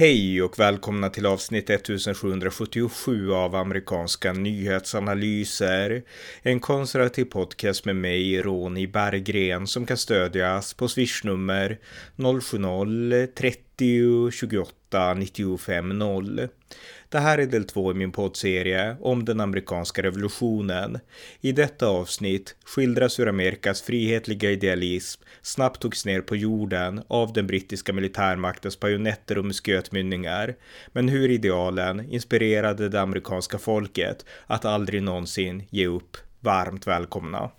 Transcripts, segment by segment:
Hej och välkomna till avsnitt 1777 av amerikanska nyhetsanalyser. En konservativ podcast med mig, Ronny Berggren, som kan stödjas på swishnummer 90 28 95 0. Det här är del två i min poddserie om den amerikanska revolutionen. I detta avsnitt skildras hur Amerikas frihetliga idealism snabbt togs ner på jorden av den brittiska militärmaktens bajonetter och muskötmynningar, men hur idealen inspirerade det amerikanska folket att aldrig någonsin ge upp. Varmt välkomna!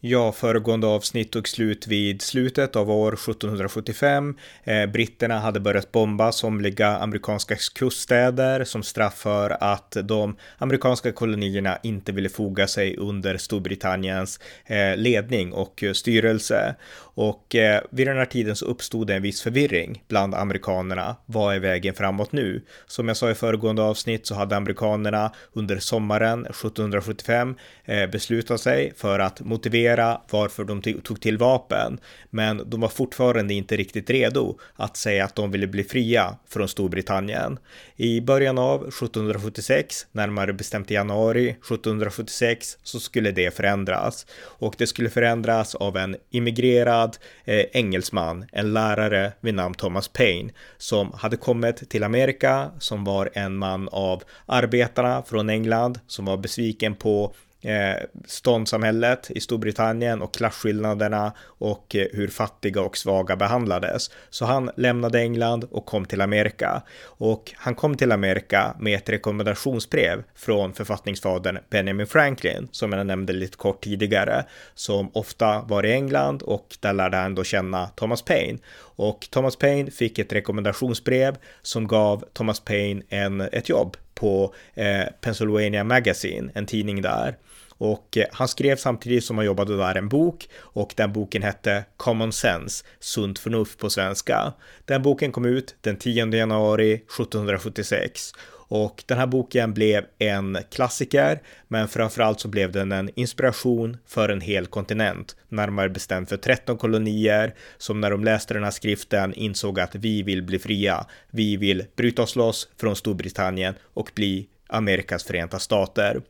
Ja, föregående avsnitt tog slut vid slutet av år 1775. Eh, britterna hade börjat bomba somliga amerikanska kuststäder som straff för att de amerikanska kolonierna inte ville foga sig under Storbritanniens eh, ledning och eh, styrelse. Och eh, vid den här tiden så uppstod det en viss förvirring bland amerikanerna. Vad är vägen framåt nu? Som jag sa i föregående avsnitt så hade amerikanerna under sommaren 1775 eh, beslutat sig för att motivera varför de tog till vapen. Men de var fortfarande inte riktigt redo att säga att de ville bli fria från Storbritannien. I början av 1776, närmare bestämt i januari 1776, så skulle det förändras. Och det skulle förändras av en immigrerad utbildad eh, engelsman, en lärare vid namn Thomas Paine, som hade kommit till Amerika, som var en man av arbetarna från England, som var besviken på eh, ståndssamhället i Storbritannien och klasskillnaderna och eh, hur fattiga och svaga behandlades. Så han lämnade England och kom till Amerika. Och han kom till Amerika med ett rekommendationsbrev från författningsfadern Benjamin Franklin, som jag nämnde lite kort tidigare, som ofta var i England och där lärde han då känna Thomas Paine. Och Thomas Paine fick ett rekommendationsbrev som gav Thomas Paine en, ett jobb på eh, Pennsylvania Magazine, en tidning där. Och eh, han skrev samtidigt som han jobbade där en bok och den boken hette Common Sense, Sunt förnuft på svenska. Den boken kom ut den 10 januari 1776 och den här boken blev en klassiker, men framförallt så blev den en inspiration för en hel kontinent, närmare bestämt för 13 kolonier som när de läste den här skriften insåg att vi vill bli fria. Vi vill bryta oss loss från Storbritannien och bli Amerikas förenta stater.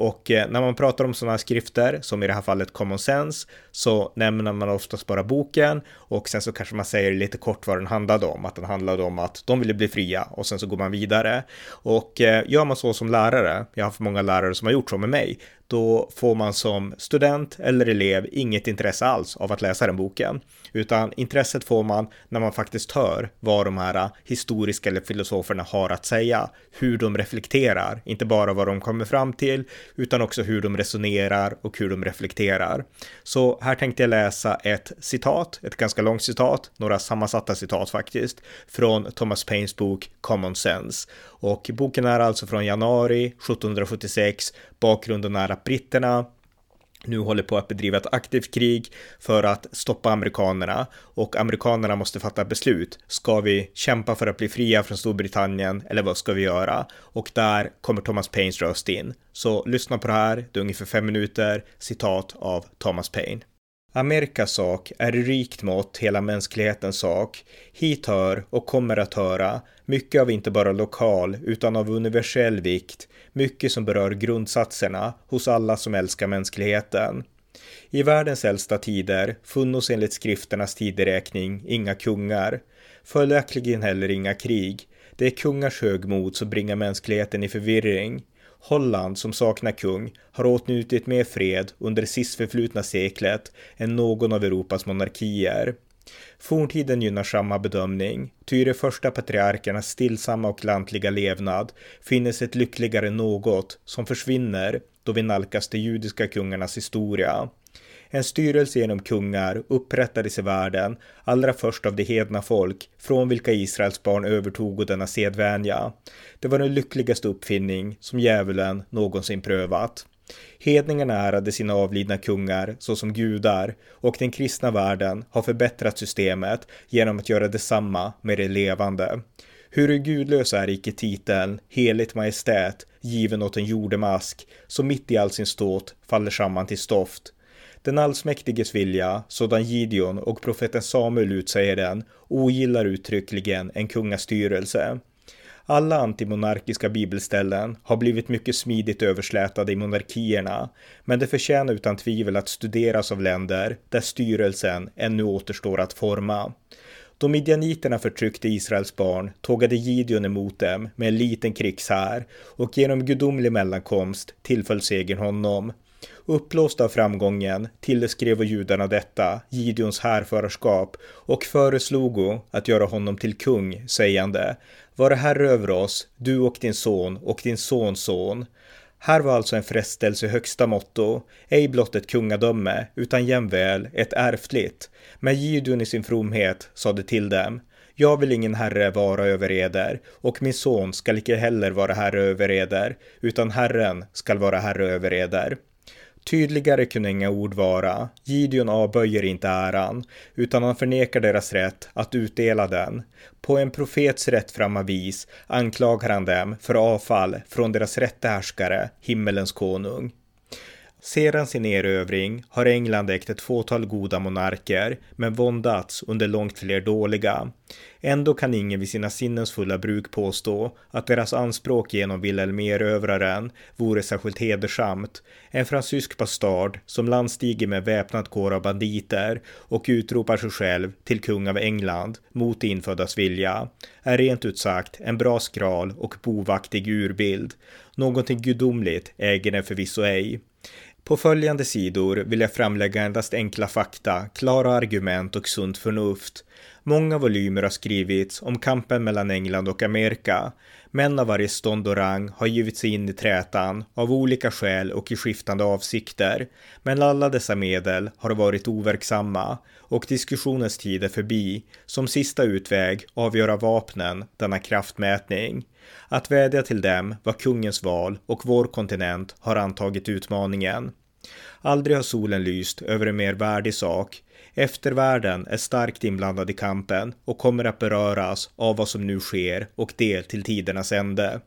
Och eh, när man pratar om sådana skrifter, som i det här fallet Common Sense, så nämner man oftast bara boken och sen så kanske man säger lite kort vad den handlade om, att den handlade om att de ville bli fria och sen så går man vidare. Och eh, gör man så som lärare, jag har haft många lärare som har gjort så med mig, då får man som student eller elev inget intresse alls av att läsa den boken, utan intresset får man när man faktiskt hör vad de här eh, historiska eller filosoferna har att säga, hur de reflekterar, inte bara vad de kommer fram till, utan också hur de resonerar och hur de reflekterar. Så här tänkte jag läsa ett citat, ett ganska långt citat, några sammansatta citat faktiskt, från Thomas Paines bok Common Sense. Och boken är alltså från januari 1776. Bakgrunden är att britterna nu håller på att bedriva ett aktivt krig för att stoppa amerikanerna och amerikanerna måste fatta beslut. Ska vi kämpa för att bli fria från Storbritannien eller vad ska vi göra? Och där kommer Thomas Paines röst in. Så lyssna på det här, det är ungefär fem minuter, citat av Thomas Paine. Amerikas sak är i rikt mått hela mänsklighetens sak. Hit hör och kommer att höra mycket av inte bara lokal utan av universell vikt, mycket som berör grundsatserna hos alla som älskar mänskligheten. I världens äldsta tider funnos enligt skrifternas tideräkning inga kungar, följaktligen heller inga krig. Det är kungars högmod som bringar mänskligheten i förvirring. Holland, som saknar kung, har åtnjutit mer fred under det sistförflutna seklet än någon av Europas monarkier. Forntiden gynnar samma bedömning, ty i de första patriarkernas stillsamma och lantliga levnad finnes ett lyckligare något som försvinner då vi nalkas de judiska kungarnas historia. En styrelse genom kungar upprättades i världen, allra först av de hedna folk, från vilka Israels barn övertog denna sedvänja. Det var den lyckligaste uppfinning som djävulen någonsin prövat. Hedningarna ärade sina avlidna kungar såsom gudar och den kristna världen har förbättrat systemet genom att göra detsamma med det levande. Hur gudlös är icke titeln, heligt majestät, given åt en jordemask, som mitt i all sin ståt faller samman till stoft. Den allsmäktiges vilja, sådan Gideon och profeten Samuel utsäger den, ogillar uttryckligen en kungastyrelse. Alla antimonarkiska bibelställen har blivit mycket smidigt överslätade i monarkierna, men det förtjänar utan tvivel att studeras av länder där styrelsen ännu återstår att forma. Då midjaniterna förtryckte Israels barn tågade Gideon emot dem med en liten krigshär och genom gudomlig mellankomst tillföll segern honom. Uppblåst av framgången tillskrev judarna detta Gideons härförarskap och föreslogo att göra honom till kung, sägande Vare herre över oss, du och din son och din sons son. Här var alltså en frestelse högsta motto, ej blott ett kungadöme, utan jämväl ett ärftligt. Men Gideon i sin fromhet sade till dem, jag vill ingen herre vara över eder, och min son skall icke heller vara herre över eder, utan Herren skall vara herre över eder. Tydligare kunde inga ord vara. Gideon avböjer inte äran, utan han förnekar deras rätt att utdela den. På en profets rättframma vis anklagar han dem för avfall från deras rätte härskare, himmelens konung. Sedan sin erövring har England ägt ett fåtal goda monarker, men våndats under långt fler dåliga. Ändå kan ingen vid sina sinnens fulla bruk påstå att deras anspråk genom Wilhelm erövraren vore särskilt hedersamt. En fransysk bastard som landstiger med väpnad kår av banditer och utropar sig själv till kung av England mot inföddas vilja är rent ut sagt en bra skral och bovaktig urbild. Någonting gudomligt äger den förvisso ej. På följande sidor vill jag framlägga endast enkla fakta, klara argument och sunt förnuft. Många volymer har skrivits om kampen mellan England och Amerika. Män av varje stånd och rang har givit sig in i trätan av olika skäl och i skiftande avsikter. Men alla dessa medel har varit overksamma och diskussionens tid är förbi. Som sista utväg avgöra vapnen denna kraftmätning. Att vädja till dem var kungens val och vår kontinent har antagit utmaningen. Aldrig har solen lyst över en mer värdig sak. Eftervärlden är starkt inblandad i kampen och kommer att beröras av vad som nu sker och det till tidernas ände.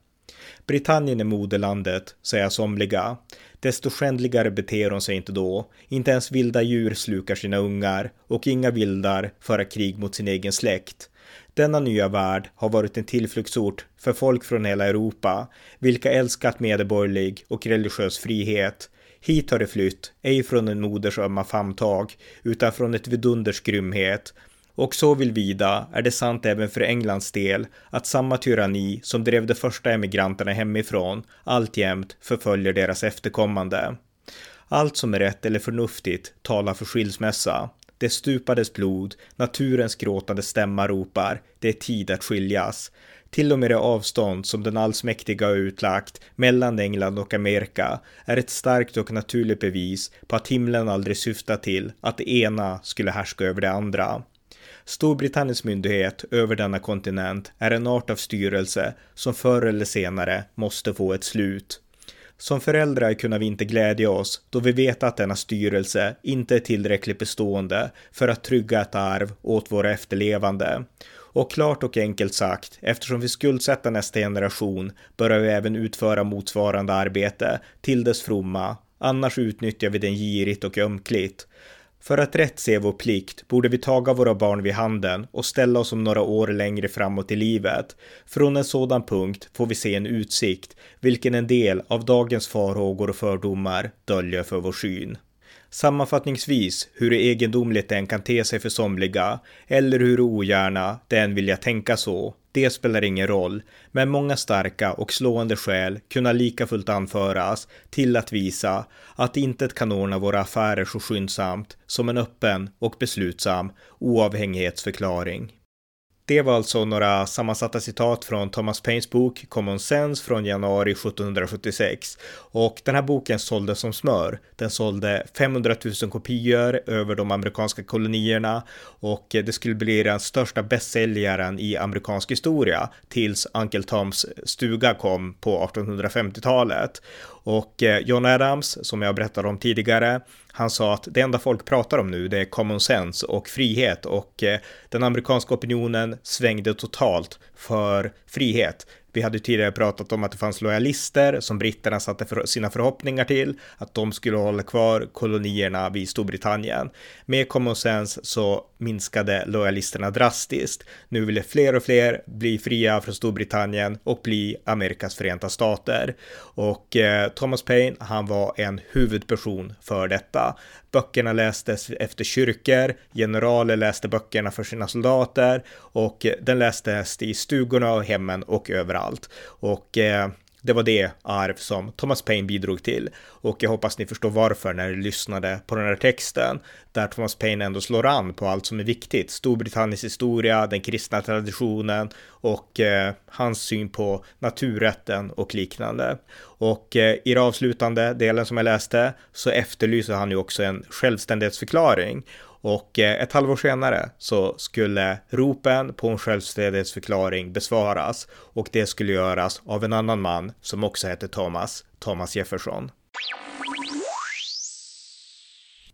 Britannien är moderlandet, säger somliga. Desto skändligare beter hon sig inte då. Inte ens vilda djur slukar sina ungar och inga vildar föra krig mot sin egen släkt. Denna nya värld har varit en tillflyktsort för folk från hela Europa, vilka älskat medborgerlig och religiös frihet. Hit har de flytt, ej från en moders ömma famntag, utan från ett vidunders grymhet. Och så vill vida är det sant även för Englands del att samma tyranni som drev de första emigranterna hemifrån alltjämt förföljer deras efterkommande. Allt som är rätt eller förnuftigt talar för skilsmässa. Det stupades blod, naturens gråtande stämma ropar, det är tid att skiljas. Till och med det avstånd som den allsmäktiga har utlagt mellan England och Amerika är ett starkt och naturligt bevis på att himlen aldrig syftar till att det ena skulle härska över det andra. Storbritanniens myndighet över denna kontinent är en art av styrelse som förr eller senare måste få ett slut. Som föräldrar kunna vi inte glädja oss då vi vet att denna styrelse inte är tillräckligt bestående för att trygga ett arv åt våra efterlevande. Och klart och enkelt sagt, eftersom vi skuldsätter nästa generation börjar vi även utföra motsvarande arbete till dess fromma, annars utnyttjar vi den girigt och ömkligt. För att rätt se vår plikt borde vi taga våra barn vid handen och ställa oss om några år längre framåt i livet. Från en sådan punkt får vi se en utsikt, vilken en del av dagens farhågor och fördomar döljer för vår syn. Sammanfattningsvis, hur egendomligt det än kan te sig för somliga, eller hur ogärna den vill jag tänka så, det spelar ingen roll, men många starka och slående skäl kunna lika fullt anföras till att visa att intet kan ordna våra affärer så skyndsamt som en öppen och beslutsam oavhängighetsförklaring. Det var alltså några sammansatta citat från Thomas Paines bok Common Sense från januari 1776. Och den här boken sålde som smör. Den sålde 500 000 kopior över de amerikanska kolonierna och det skulle bli den största bästsäljaren i amerikansk historia tills Uncle Toms stuga kom på 1850-talet. Och eh, John Adams, som jag berättade om tidigare, han sa att det enda folk pratar om nu det är common sense och frihet och eh, den amerikanska opinionen svängde totalt för frihet. Vi hade tidigare pratat om att det fanns lojalister som britterna satte för sina förhoppningar till, att de skulle hålla kvar kolonierna vid Storbritannien. Med common sense så minskade lojalisterna drastiskt. Nu ville fler och fler bli fria från Storbritannien och bli Amerikas förenta stater. Och eh, Thomas Paine, han var en huvudperson för detta. Böckerna lästes efter kyrkor, generaler läste böckerna för sina soldater och den lästes i stugorna och hemmen och överallt. Och eh, det var det arv som Thomas Paine bidrog till och jag hoppas ni förstår varför när ni lyssnade på den här texten där Thomas Paine ändå slår an på allt som är viktigt. Storbritanniens historia, den kristna traditionen och eh, hans syn på naturrätten och liknande. Och eh, i den avslutande delen som jag läste så efterlyser han ju också en självständighetsförklaring och eh, ett halvår senare så skulle ropen på en självständighetsförklaring besvaras och det skulle göras av en annan man som också hette Thomas, Thomas Jefferson.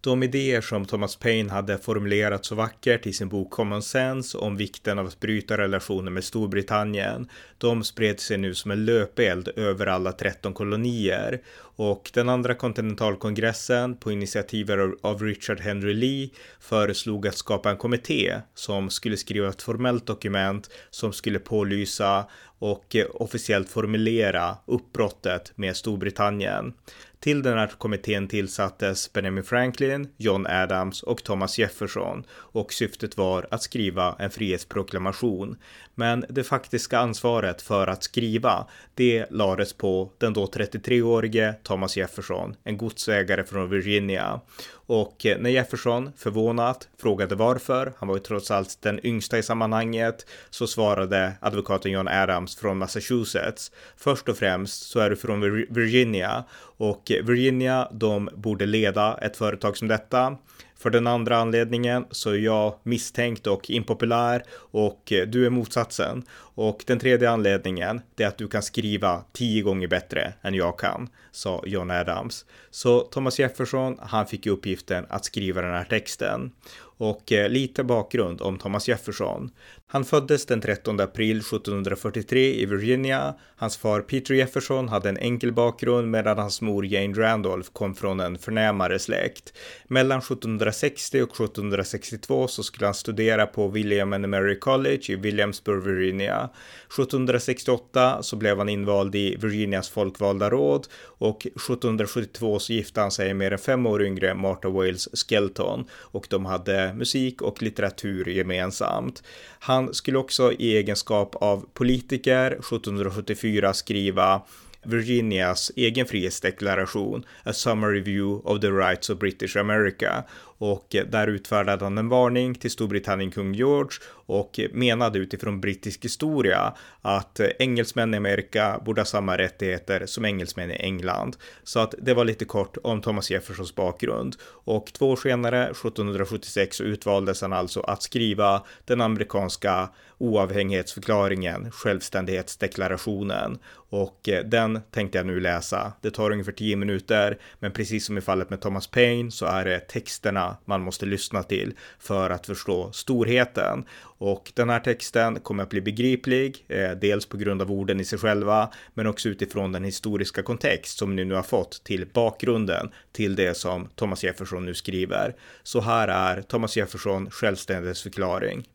De idéer som Thomas Paine hade formulerat så vackert i sin bok Common Sense om vikten av att bryta relationer med Storbritannien, de spred sig nu som en löpeld över alla 13 kolonier. Och den andra kontinentalkongressen på initiativ av Richard Henry Lee föreslog att skapa en kommitté som skulle skriva ett formellt dokument som skulle pålysa och eh, officiellt formulera uppbrottet med Storbritannien. Till den här kommittén tillsattes Benjamin Franklin, John Adams och Thomas Jefferson och syftet var att skriva en frihetsproklamation. Men det faktiska ansvaret för att skriva, det lades på den då 33-årige Thomas Jefferson, en godsägare från Virginia. Och eh, när Jefferson, förvånat, frågade varför, han var ju trots allt den yngsta i sammanhanget, så svarade advokaten John Adams från Massachusetts. Först och främst så är du från Virginia och eh, Virginia, de borde leda ett företag som detta. För den andra anledningen så är jag misstänkt och impopulär och eh, du är motsatsen. Och den tredje anledningen det är att du kan skriva tio gånger bättre än jag kan, sa John Adams. Så Thomas Jefferson, han fick uppgiften att skriva den här texten. Och eh, lite bakgrund om Thomas Jefferson. Han föddes den 13 april 1743 i Virginia. Hans far Peter Jefferson hade en enkel bakgrund medan hans mor Jane Randolph kom från en förnämare släkt. Mellan 1760 och 1762 så skulle han studera på William and Mary College i Williamsburg, Virginia. 1768 så blev han invald i Virginias folkvalda råd och 1772 så gifte han sig med den fem år yngre Martha Wales Skelton och de hade musik och litteratur gemensamt. Han han skulle också i egenskap av politiker 1774 skriva Virginias egen frihetsdeklaration, A Summary Review of the Rights of British America, och eh, där utfärdade han en varning till Storbritannien kung George och eh, menade utifrån brittisk historia att eh, engelsmän i Amerika borde ha samma rättigheter som engelsmän i England. Så att det var lite kort om Thomas Jeffersons bakgrund. Och två år senare, 1776, utvaldes han alltså att skriva den amerikanska oavhängighetsförklaringen, självständighetsdeklarationen. Och den tänkte jag nu läsa. Det tar ungefär 10 minuter, men precis som i fallet med Thomas Paine så är det texterna man måste lyssna till för att förstå storheten. Och den här texten kommer att bli begriplig, eh, dels på grund av orden i sig själva, men också utifrån den historiska kontext som ni nu har fått till bakgrunden till det som Thomas Jefferson nu skriver. Så här är Thomas Jefferson självständighetsförklaring.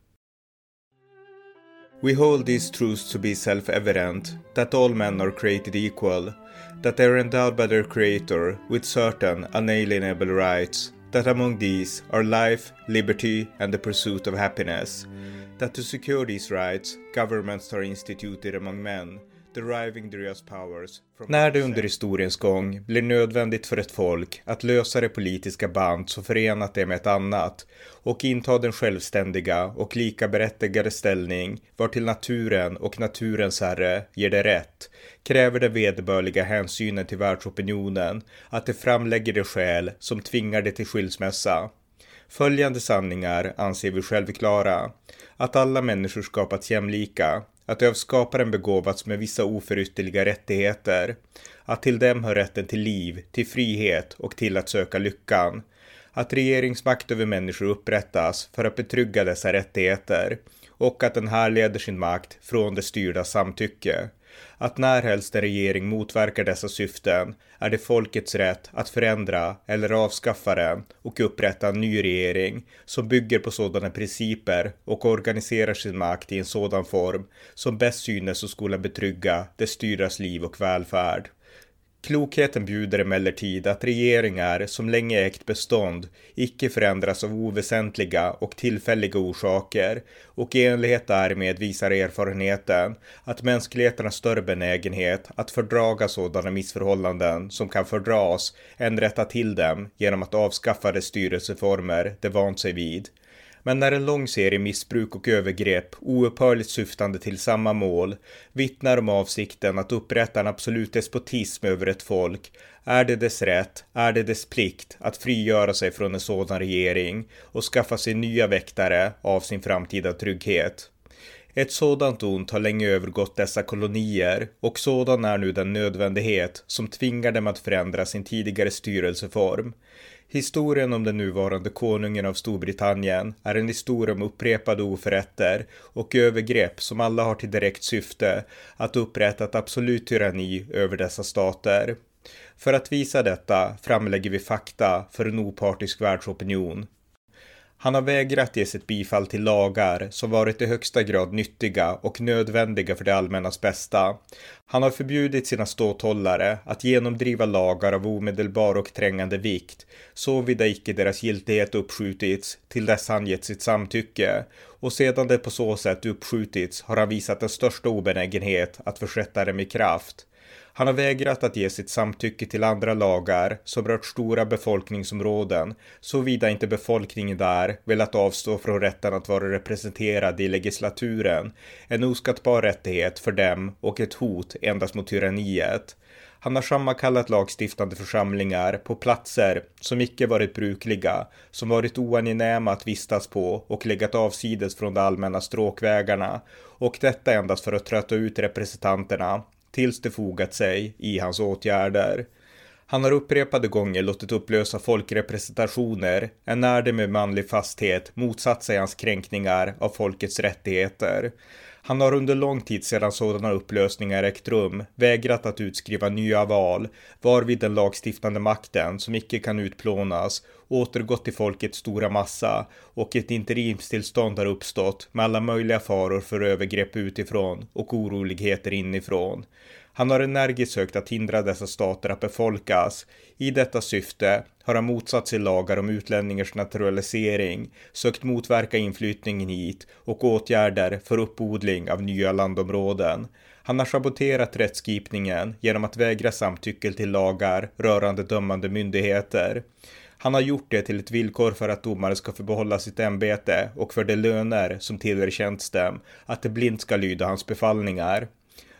We hold these truths to be self-evident, that all men are created equal, that they are endowed by their creator with certain unalienable rights, that among these are life, liberty, and the pursuit of happiness, that to secure these rights, governments are instituted among men, deriving their powers När det under historiens gång blir nödvändigt för ett folk att lösa det politiska band som förenat det med ett annat och inta den självständiga och lika berättigade ställning var till naturen och naturens herre ger det rätt, kräver det vederbörliga hänsynen till världsopinionen att det framlägger de skäl som tvingar det till skilsmässa. Följande sanningar anser vi självklara. Att alla människor skapats jämlika, att de av skaparen begåvats med vissa oförytterliga rättigheter, att till dem hör rätten till liv, till frihet och till att söka lyckan, att regeringsmakt över människor upprättas för att betrygga dessa rättigheter och att den här leder sin makt från det styrda samtycke, att närhelst en regering motverkar dessa syften är det folkets rätt att förändra eller avskaffa den och upprätta en ny regering som bygger på sådana principer och organiserar sin makt i en sådan form som bäst synes och skola betrygga det styras liv och välfärd. Klokheten bjuder emellertid att regeringar som länge ägt bestånd icke förändras av oväsentliga och tillfälliga orsaker och i enlighet därmed visar erfarenheten att mänskligheten har större benägenhet att fördraga sådana missförhållanden som kan fördras än rätta till dem genom att avskaffa de styrelseformer de vant sig vid. Men när en lång serie missbruk och övergrepp, oupphörligt syftande till samma mål, vittnar om avsikten att upprätta en absolut despotism över ett folk, är det dess rätt, är det dess plikt att frigöra sig från en sådan regering och skaffa sig nya väktare av sin framtida trygghet. Ett sådant ont har länge övergått dessa kolonier och sådan är nu den nödvändighet som tvingar dem att förändra sin tidigare styrelseform. Historien om den nuvarande konungen av Storbritannien är en historia om upprepade oförrätter och övergrepp som alla har till direkt syfte att upprätta ett absolut tyranni över dessa stater. För att visa detta framlägger vi fakta för en opartisk världsopinion. Han har vägrat ge sitt bifall till lagar som varit i högsta grad nyttiga och nödvändiga för det allmännas bästa. Han har förbjudit sina ståthållare att genomdriva lagar av omedelbar och trängande vikt, såvida icke deras giltighet uppskjutits till dess han gett sitt samtycke. Och sedan det på så sätt uppskjutits har han visat den största obenägenhet att försätta dem i kraft. Han har vägrat att ge sitt samtycke till andra lagar som rört stora befolkningsområden, såvida inte befolkningen där velat avstå från rätten att vara representerad i legislaturen, en oskattbar rättighet för dem och ett hot endast mot tyranniet. Han har sammankallat lagstiftande församlingar på platser som icke varit brukliga, som varit oangenäma att vistas på och legat avsides från de allmänna stråkvägarna och detta endast för att trötta ut representanterna tills det fogat sig i hans åtgärder. Han har upprepade gånger låtit upplösa folkrepresentationer, enär det med manlig fasthet motsatt sig hans kränkningar av folkets rättigheter. Han har under lång tid sedan sådana upplösningar ägt rum vägrat att utskriva nya val, varvid den lagstiftande makten, som icke kan utplånas, återgått till folkets stora massa och ett interimstillstånd har uppstått med alla möjliga faror för övergrepp utifrån och oroligheter inifrån. Han har energiskt sökt att hindra dessa stater att befolkas. I detta syfte har han motsatt sig lagar om utlänningars naturalisering, sökt motverka inflyttningen hit och åtgärder för uppodling av nya landområden. Han har saboterat rättskipningen genom att vägra samtycke till lagar rörande dömande myndigheter. Han har gjort det till ett villkor för att domare ska få behålla sitt ämbete och för de löner som tillerkänts dem, att de blint ska lyda hans befallningar.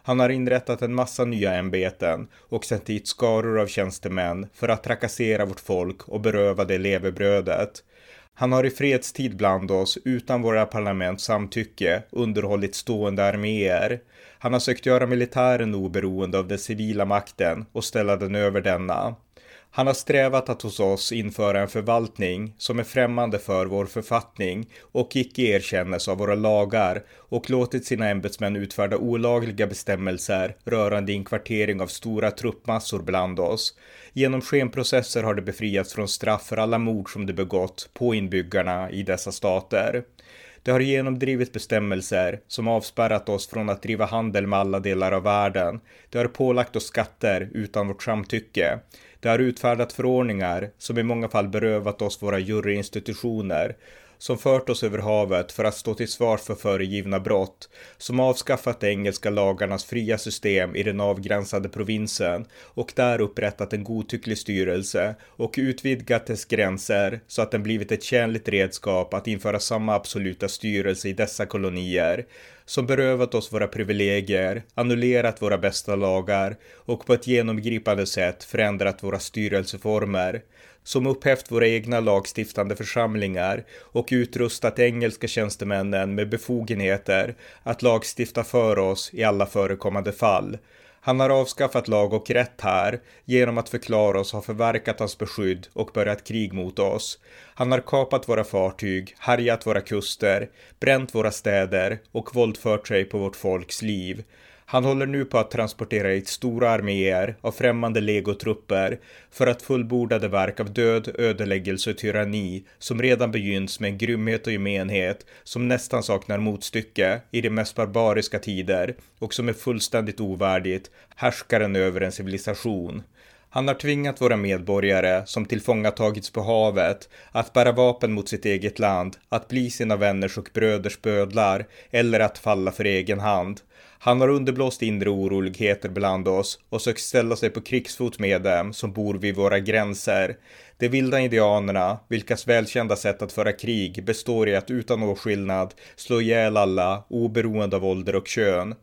Han har inrättat en massa nya ämbeten och sänt hit skaror av tjänstemän för att trakassera vårt folk och beröva det levebrödet. Han har i fredstid bland oss, utan våra parlaments samtycke, underhållit stående arméer. Han har sökt göra militären oberoende av den civila makten och ställa den över denna. Han har strävat att hos oss införa en förvaltning som är främmande för vår författning och icke erkännes av våra lagar och låtit sina ämbetsmän utfärda olagliga bestämmelser rörande inkvartering av stora truppmassor bland oss. Genom skenprocesser har de befriats från straff för alla mord som de begått på inbyggarna i dessa stater. Det har genomdrivit bestämmelser som avspärrat oss från att driva handel med alla delar av världen. Det har pålagt oss skatter utan vårt samtycke. Det har utfärdat förordningar som i många fall berövat oss våra juryinstitutioner som fört oss över havet för att stå till svars för föregivna brott, som avskaffat de engelska lagarnas fria system i den avgränsade provinsen och där upprättat en godtycklig styrelse och utvidgat dess gränser så att den blivit ett tjänligt redskap att införa samma absoluta styrelse i dessa kolonier, som berövat oss våra privilegier, annullerat våra bästa lagar och på ett genomgripande sätt förändrat våra styrelseformer, som upphävt våra egna lagstiftande församlingar och utrustat engelska tjänstemännen med befogenheter att lagstifta för oss i alla förekommande fall. Han har avskaffat lag och rätt här genom att förklara oss ha förverkat hans beskydd och börjat krig mot oss. Han har kapat våra fartyg, härjat våra kuster, bränt våra städer och våldfört sig på vårt folks liv. Han håller nu på att transportera hit stora arméer av främmande legotrupper för att fullborda det verk av död, ödeläggelse och tyranni som redan begynns med en grymhet och gemenhet som nästan saknar motstycke i de mest barbariska tider och som är fullständigt ovärdigt härskaren över en civilisation. Han har tvingat våra medborgare som tillfångatagits på havet att bära vapen mot sitt eget land, att bli sina vänners och bröders bödlar eller att falla för egen hand. Han har underblåst inre oroligheter bland oss och sökt ställa sig på krigsfot med dem som bor vid våra gränser. De vilda indianerna, vilkas välkända sätt att föra krig består i att utan åtskillnad slå ihjäl alla, oberoende av ålder och kön.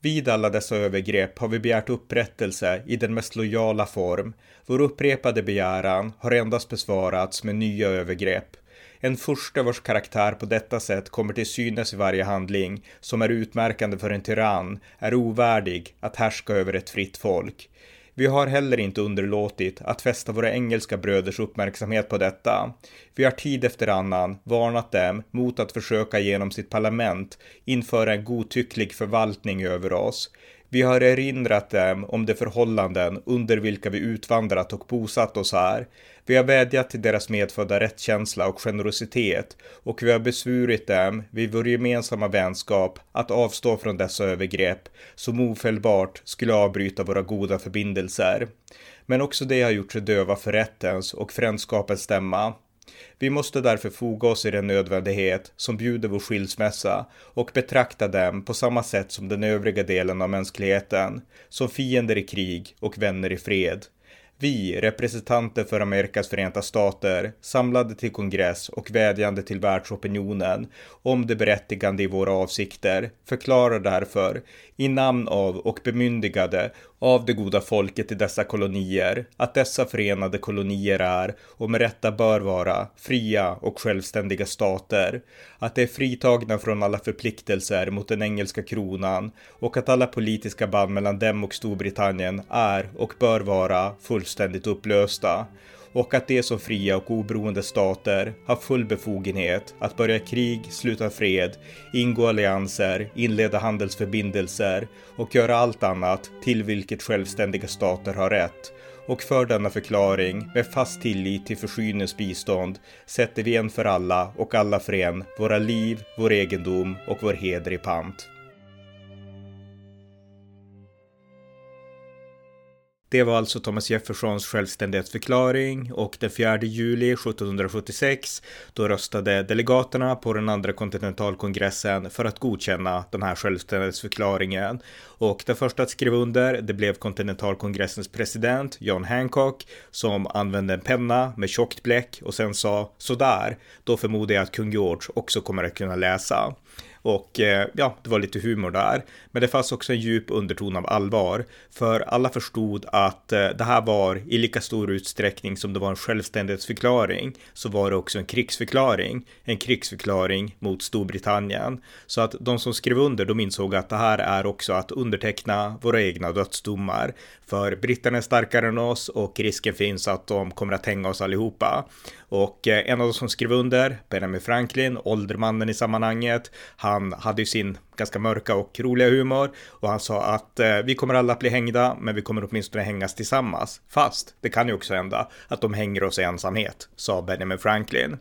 Vid alla dessa övergrepp har vi begärt upprättelse i den mest lojala form. Vår upprepade begäran har endast besvarats med nya övergrepp. En furste vars karaktär på detta sätt kommer till synes i varje handling som är utmärkande för en tyrann är ovärdig att härska över ett fritt folk. Vi har heller inte underlåtit att fästa våra engelska bröders uppmärksamhet på detta. Vi har tid efter annan varnat dem mot att försöka genom sitt parlament införa en godtycklig förvaltning över oss. Vi har erinrat dem om de förhållanden under vilka vi utvandrat och bosatt oss här. Vi har vädjat till deras medfödda rättskänsla och generositet och vi har besvurit dem vid vår gemensamma vänskap att avstå från dessa övergrepp som ofelbart skulle avbryta våra goda förbindelser. Men också det har gjort sig döva för rättens och frändskapens stämma. Vi måste därför foga oss i den nödvändighet som bjuder vår skilsmässa och betrakta dem på samma sätt som den övriga delen av mänskligheten, som fiender i krig och vänner i fred. Vi, representanter för Amerikas förenta stater, samlade till kongress och vädjande till världsopinionen om det berättigande i våra avsikter, förklarar därför, i namn av och bemyndigade av det goda folket i dessa kolonier, att dessa förenade kolonier är, och med rätta bör vara, fria och självständiga stater, att de är fritagna från alla förpliktelser mot den engelska kronan och att alla politiska band mellan dem och Storbritannien är och bör vara fullständigt upplösta och att de som fria och oberoende stater har full befogenhet att börja krig, sluta fred, ingå allianser, inleda handelsförbindelser och göra allt annat till vilket självständiga stater har rätt. Och för denna förklaring, med fast tillit till försynens bistånd, sätter vi en för alla och alla för en våra liv, vår egendom och vår heder i pant. Det var alltså Thomas Jeffersons självständighetsförklaring och den 4 juli 1776 då röstade delegaterna på den andra kontinentalkongressen för att godkänna den här självständighetsförklaringen. Och den första att skriva under det blev kontinentalkongressens president John Hancock som använde en penna med tjockt bläck och sen sa sådär, då förmodar jag att kung George också kommer att kunna läsa. Och eh, ja, det var lite humor där. Men det fanns också en djup underton av allvar. För alla förstod att eh, det här var i lika stor utsträckning som det var en självständighetsförklaring så var det också en krigsförklaring. En krigsförklaring mot Storbritannien. Så att de som skrev under de insåg att det här är också att underteckna våra egna dödsdomar. För britterna är starkare än oss och risken finns att de kommer att hänga oss allihopa. Och eh, en av de som skrev under, Benjamin Franklin, åldermannen i sammanhanget, han hade ju sin ganska mörka och roliga humor och han sa att eh, vi kommer alla att bli hängda, men vi kommer åtminstone hängas tillsammans. Fast det kan ju också hända att de hänger oss i ensamhet, sa Benjamin Franklin.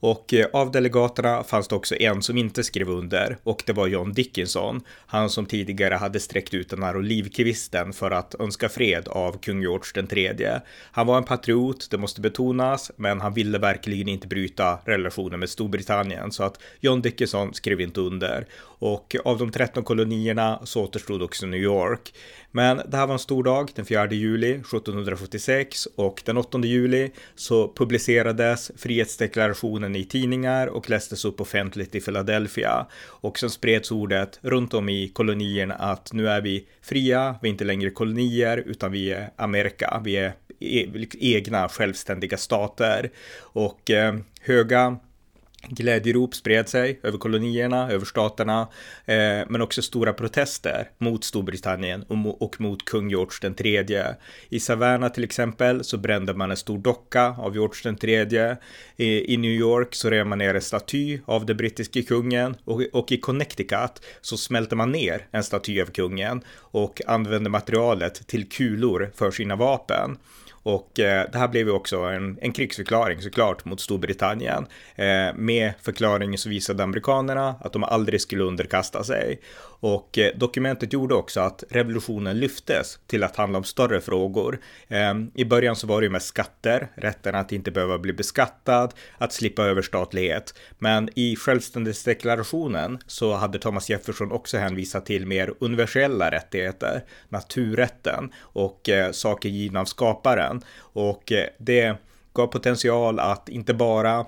Och eh, av delegaterna fanns det också en som inte skrev under och det var John Dickinson. Han som tidigare hade sträckt ut den här olivkvisten för att önska fred av kung George den tredje. Han var en patriot, det måste betonas, men han ville verkligen inte bryta relationen med Storbritannien så att John Dickinson skrev inte under. Och av de 13 kolonierna så återstod också New York. Men det här var en stor dag, den 4 juli 1776 och den 8 juli så publicerades frihetsdeklarationen i tidningar och lästes upp offentligt i Philadelphia. Och sen spreds ordet runt om i kolonierna att nu är vi fria, vi är inte längre kolonier utan vi är Amerika, vi är e egna självständiga stater. Och eh, höga Glädjerop spred sig över kolonierna, över staterna, eh, men också stora protester mot Storbritannien och, och, mot kung George den tredje. I Savannah till exempel så brände man en stor docka av George den tredje. I, I, New York så rev man ner en staty av den brittiske kungen och, och i Connecticut så smälte man ner en staty av kungen och använde materialet till kulor för sina vapen. Och eh, det här blev ju också en, en krigsförklaring såklart mot Storbritannien. Eh, med förklaringen så visade amerikanerna att de aldrig skulle underkasta sig. Och eh, dokumentet gjorde också att revolutionen lyftes till att handla om större frågor. Ehm, I början så var det ju med skatter, rätten att inte behöva bli beskattad, att slippa överstatlighet. Men i självständighetsdeklarationen så hade Thomas Jefferson också hänvisat till mer universella rättigheter, naturrätten och eh, saker givna av skaparen. Och eh, det gav potential att inte bara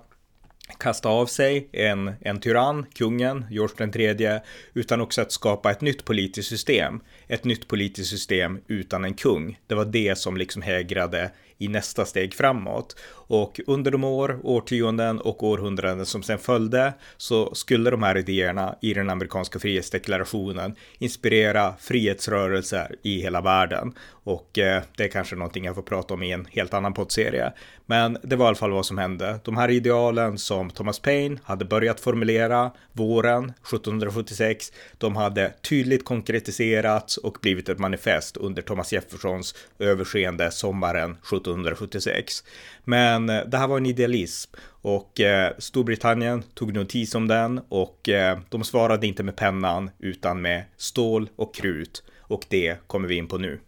kasta av sig en, en tyrann, kungen, George den tredje, utan också att skapa ett nytt politiskt system. Ett nytt politiskt system utan en kung. Det var det som liksom hägrade i nästa steg framåt. Och under de år, årtionden och århundraden som sen följde så skulle de här idéerna i den amerikanska frihetsdeklarationen inspirera frihetsrörelser i hela världen. Och eh, det är kanske någonting jag får prata om i en helt annan poddserie. Men det var i alla fall vad som hände. De här idealen som Thomas Paine hade börjat formulera våren 1776, de hade tydligt konkretiserats och blivit ett manifest under Thomas Jeffersons överseende sommaren 1776. Men eh, det här var en idealism och eh, Storbritannien tog notis om den och eh, de svarade inte med pennan utan med stål och krut och det kommer vi in på nu.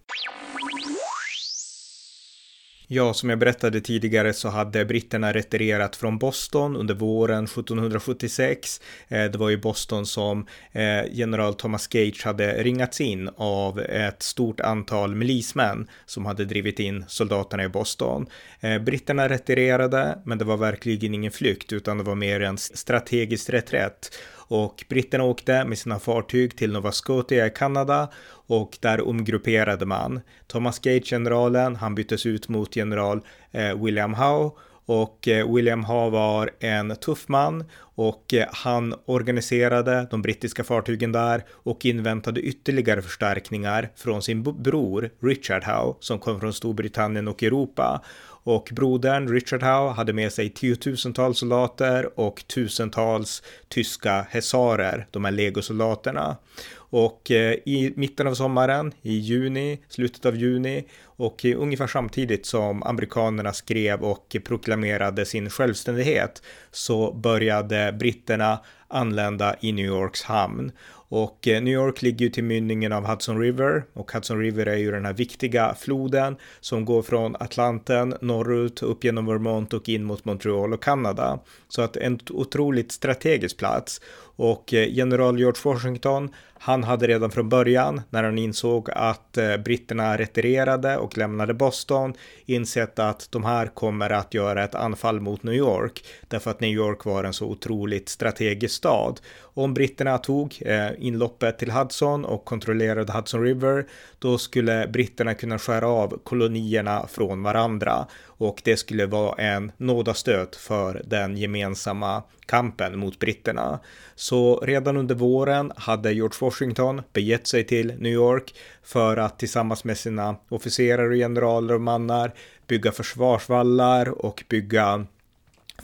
Ja, som jag berättade tidigare så hade britterna retirerat från Boston under våren 1776. Eh, det var i Boston som eh, general Thomas Gage hade ringats in av ett stort antal milismän som hade drivit in soldaterna i Boston. Eh, britterna retirerade, men det var verkligen ingen flykt utan det var mer en strategisk reträtt och britterna åkte med sina fartyg till Nova Scotia i Kanada och där omgrupperade man. Thomas Gage, generalen, han byttes ut mot general eh, William Howe och eh, William Howe var en tuff man och eh, han organiserade de brittiska fartygen där och inväntade ytterligare förstärkningar från sin bror Richard Howe som kom från Storbritannien och Europa och brodern Richard Howe hade med sig tiotusentals soldater och tusentals tyska hesarer, de här legosoldaterna. Och eh, i mitten av sommaren, i juni, slutet av juni och ungefär samtidigt som amerikanerna skrev och proklamerade sin självständighet så började britterna anlända i New Yorks hamn. Och eh, New York ligger ju till mynningen av Hudson River och Hudson River är ju den här viktiga floden som går från Atlanten norrut upp genom Vermont och in mot Montreal och Kanada. Så att en otroligt strategisk plats och eh, general George Washington, han hade redan från början, när han insåg att eh, britterna retirerade och lämnade Boston, insett att de här kommer att göra ett anfall mot New York, därför att New York var en så otroligt strategisk stad. Om britterna tog eh, inloppet till Hudson och kontrollerade Hudson River, då skulle britterna kunna skära av kolonierna från varandra och det skulle vara en nådastöt för den gemensamma kampen mot britterna. Så redan under våren hade George Washington begett sig till New York för att tillsammans med sina officerare, och generaler och mannar bygga försvarsvallar och bygga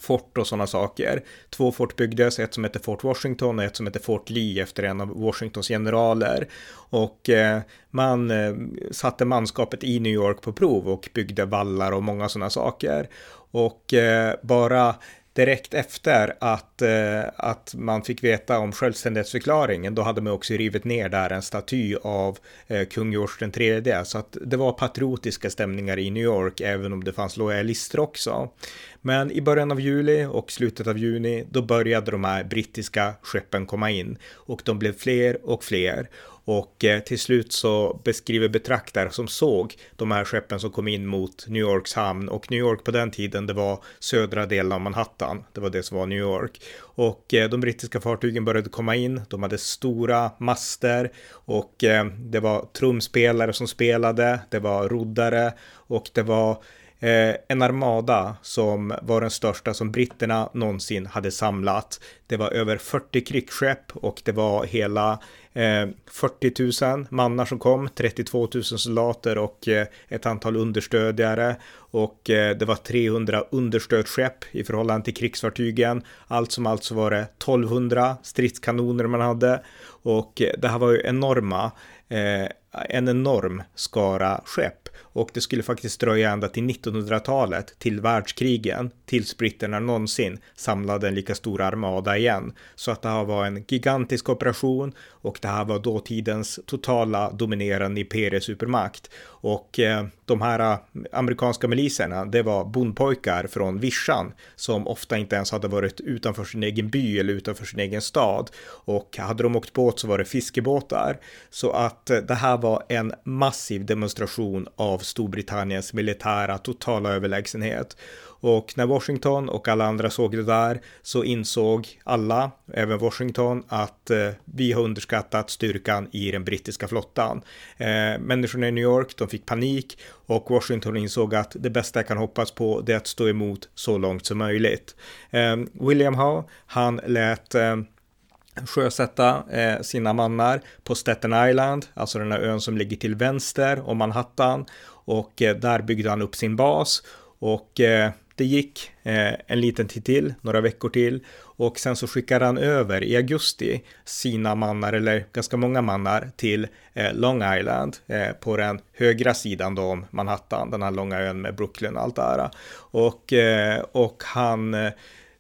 fort och sådana saker. Två fort byggdes, ett som hette Fort Washington och ett som hette Fort Lee efter en av Washingtons generaler. Och eh, man eh, satte manskapet i New York på prov och byggde vallar och många sådana saker. Och eh, bara direkt efter att, eh, att man fick veta om självständighetsförklaringen, då hade man också rivit ner där en staty av eh, kung George den tredje. Så att det var patriotiska stämningar i New York, även om det fanns lojalister också. Men i början av juli och slutet av juni, då började de här brittiska skeppen komma in och de blev fler och fler. Och eh, till slut så beskriver betraktare som såg de här skeppen som kom in mot New Yorks hamn och New York på den tiden det var södra delen av Manhattan. Det var det som var New York. Och eh, de brittiska fartygen började komma in. De hade stora master och eh, det var trumspelare som spelade. Det var roddare och det var eh, en armada som var den största som britterna någonsin hade samlat. Det var över 40 krigsskepp och det var hela eh, 40 000 mannar som kom, 32 000 soldater och eh, ett antal understödjare och eh, det var 300 understödsskepp i förhållande till krigsfartygen. Allt som allt så var det 1200 stridskanoner man hade och eh, det här var ju enorma eh, en enorm skara skepp och det skulle faktiskt dröja ända till 1900-talet, till världskrigen, tills britterna någonsin samlade en lika stor armada igen. Så att det här var en gigantisk operation och det här var dåtidens totala dominerande imperiesupermakt. Och eh, de här eh, amerikanska miliserna, det var bondpojkar från vischan som ofta inte ens hade varit utanför sin egen by eller utanför sin egen stad. Och hade de åkt båt så var det fiskebåtar. Så att eh, det här var en massiv demonstration av Storbritanniens militära totala överlägsenhet. Och när Washington och alla andra såg det där så insåg alla, även Washington, att eh, vi har underskattat styrkan i den brittiska flottan. Eh, människorna i New York, de fick panik och Washington insåg att det bästa jag kan hoppas på det är att stå emot så långt som möjligt. Eh, William Howe, han lät eh, sjösätta eh, sina mannar på Staten Island, alltså den här ön som ligger till vänster om Manhattan och eh, där byggde han upp sin bas och eh, det gick eh, en liten tid till, några veckor till och sen så skickade han över i augusti sina mannar, eller ganska många mannar, till Long Island på den högra sidan då om Manhattan, den här långa ön med Brooklyn och allt det här. Och, och han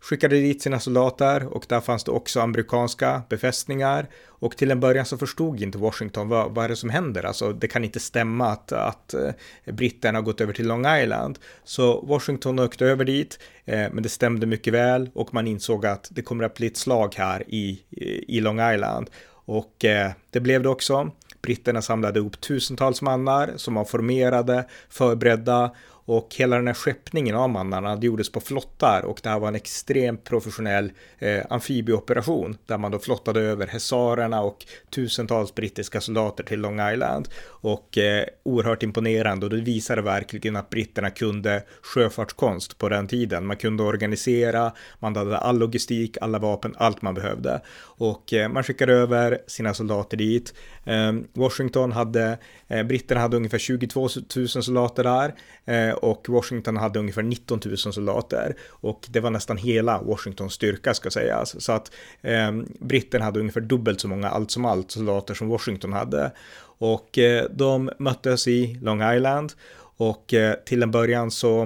skickade dit sina soldater och där fanns det också amerikanska befästningar. Och till en början så förstod inte Washington vad, vad är det som händer. Alltså det kan inte stämma att, att eh, britterna har gått över till Long Island. Så Washington åkte över dit, eh, men det stämde mycket väl och man insåg att det kommer att bli ett slag här i, i Long Island. Och eh, det blev det också. Britterna samlade ihop tusentals mannar som var formerade, förberedda och hela den här skeppningen av mannarna det gjordes på flottar och det här var en extremt professionell eh, amfibieoperation där man då flottade över hesarerna och tusentals brittiska soldater till Long Island och eh, oerhört imponerande och det visade verkligen att britterna kunde sjöfartskonst på den tiden. Man kunde organisera, man hade all logistik, alla vapen, allt man behövde och eh, man skickade över sina soldater dit. Ehm, Washington hade, eh, britterna hade ungefär 22 000 soldater där eh, och Washington hade ungefär 19 000 soldater och det var nästan hela Washingtons styrka ska sägas. Så att ehm, britterna hade ungefär dubbelt så många allt som allt soldater som Washington hade. Och de möttes i Long Island och till en början så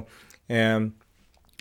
eh,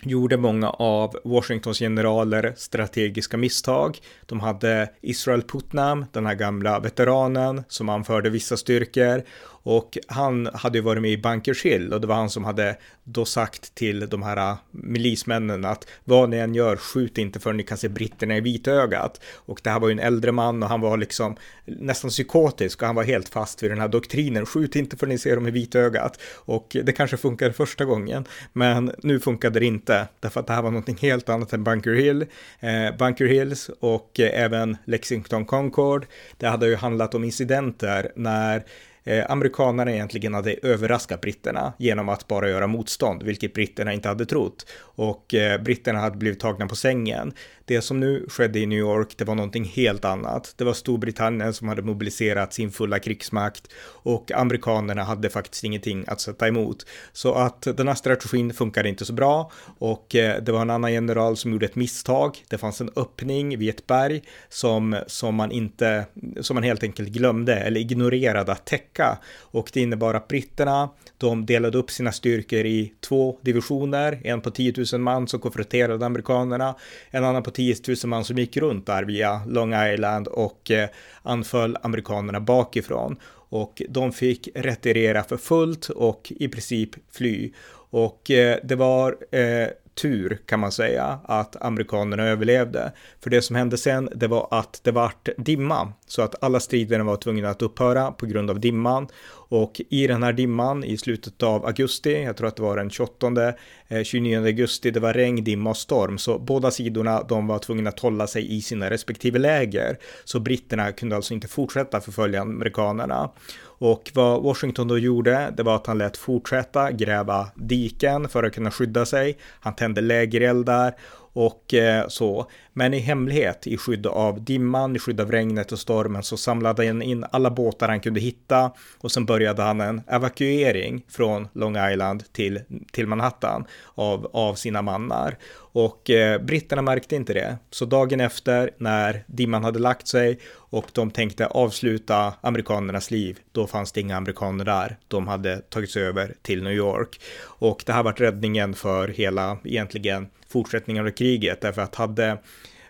gjorde många av Washingtons generaler strategiska misstag. De hade Israel Putnam, den här gamla veteranen som anförde vissa styrkor och han hade ju varit med i Bunkers Hill och det var han som hade då sagt till de här äh, milismännen att vad ni än gör, skjut inte förrän ni kan se britterna i vitögat. Och det här var ju en äldre man och han var liksom nästan psykotisk och han var helt fast vid den här doktrinen, skjut inte förrän ni ser dem i vitögat. Och det kanske funkade första gången, men nu funkade det inte, därför att det här var någonting helt annat än Bunker Hill. Eh, Bunker Hills och eh, även Lexington Concord, det hade ju handlat om incidenter när eh, amerikanerna egentligen hade överraskat britterna genom att bara göra motstånd, vilket britterna inte hade trott. Och eh, britterna hade blivit tagna på sängen. Det som nu skedde i New York, det var någonting helt annat. Det var Storbritannien som hade mobiliserat sin fulla krigsmakt och amerikanerna hade faktiskt ingenting att sätta emot. Så att den här strategin funkade inte så bra och eh, det var en annan general som gjorde ett misstag. Det fanns en öppning vid ett berg som, som man inte, som man helt enkelt glömde eller ignorerade att täcka och det innebar att britterna, de delade upp sina styrkor i två divisioner, en på 10 000 man som konfronterade amerikanerna, en annan på 10 000 man som gick runt där via Long Island och eh, anföll amerikanerna bakifrån. Och de fick retirera för fullt och i princip fly. Och eh, det var eh, tur kan man säga att amerikanerna överlevde. För det som hände sen, det var att det vart dimma, så att alla striderna var tvungna att upphöra på grund av dimman. Och i den här dimman i slutet av augusti, jag tror att det var den 28, 29 eh, augusti, det var regn, dimma och storm. Så båda sidorna, de var tvungna att hålla sig i sina respektive läger. Så britterna kunde alltså inte fortsätta förfölja amerikanerna. Och vad Washington då gjorde, det var att han lät fortsätta gräva diken för att kunna skydda sig. Han tände lägereldar och eh, så. Men i hemlighet, i skydd av dimman, i skydd av regnet och stormen så samlade han in alla båtar han kunde hitta och sen började han en evakuering från Long Island till, till Manhattan av, av sina mannar. Och eh, britterna märkte inte det. Så dagen efter när dimman hade lagt sig och de tänkte avsluta amerikanernas liv, då fanns det inga amerikaner där. De hade tagit sig över till New York. Och det här var räddningen för hela, egentligen, fortsättningen av kriget, därför att hade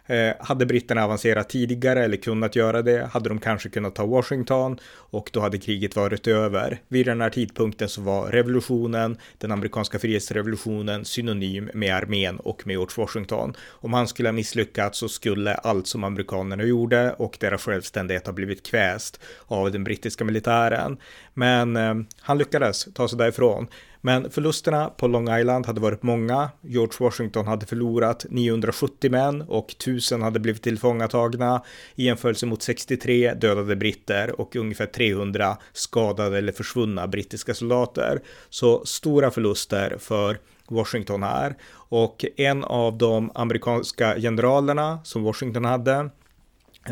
eh, hade britterna avancerat tidigare eller kunnat göra det hade de kanske kunnat ta Washington och då hade kriget varit över. Vid den här tidpunkten så var revolutionen, den amerikanska frihetsrevolutionen, synonym med armén och med George Washington. Om han skulle ha misslyckats så skulle allt som amerikanerna gjorde och deras självständighet ha blivit kväst av den brittiska militären. Men eh, han lyckades ta sig därifrån. Men förlusterna på Long Island hade varit många. George Washington hade förlorat 970 män och 1000 hade blivit tillfångatagna i jämförelse mot 63 dödade britter och ungefär 300 skadade eller försvunna brittiska soldater. Så stora förluster för Washington här. Och en av de amerikanska generalerna som Washington hade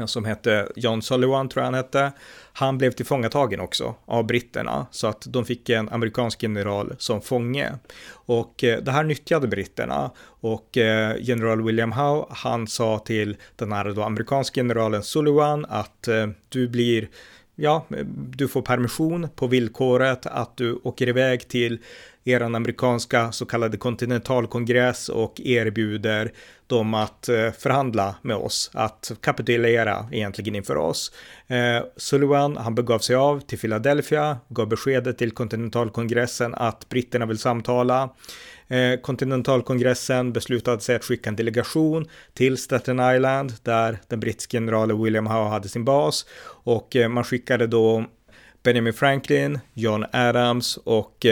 som hette John Sullivan tror jag han hette. Han blev tillfångatagen också av britterna så att de fick en amerikansk general som fånge. Och eh, det här nyttjade britterna och eh, general William Howe han sa till den här då amerikanska generalen Sullivan att eh, du blir ja, du får permission på villkoret att du åker iväg till eran amerikanska så kallade kontinentalkongress och erbjuder dem att eh, förhandla med oss, att kapitulera egentligen inför oss. Eh, Sullivan, han begav sig av till Philadelphia, gav beskedet till kontinentalkongressen att britterna vill samtala. Eh, kontinentalkongressen beslutade sig att skicka en delegation till Staten Island där den brittiske generalen William Howe hade sin bas och eh, man skickade då Benjamin Franklin, John Adams och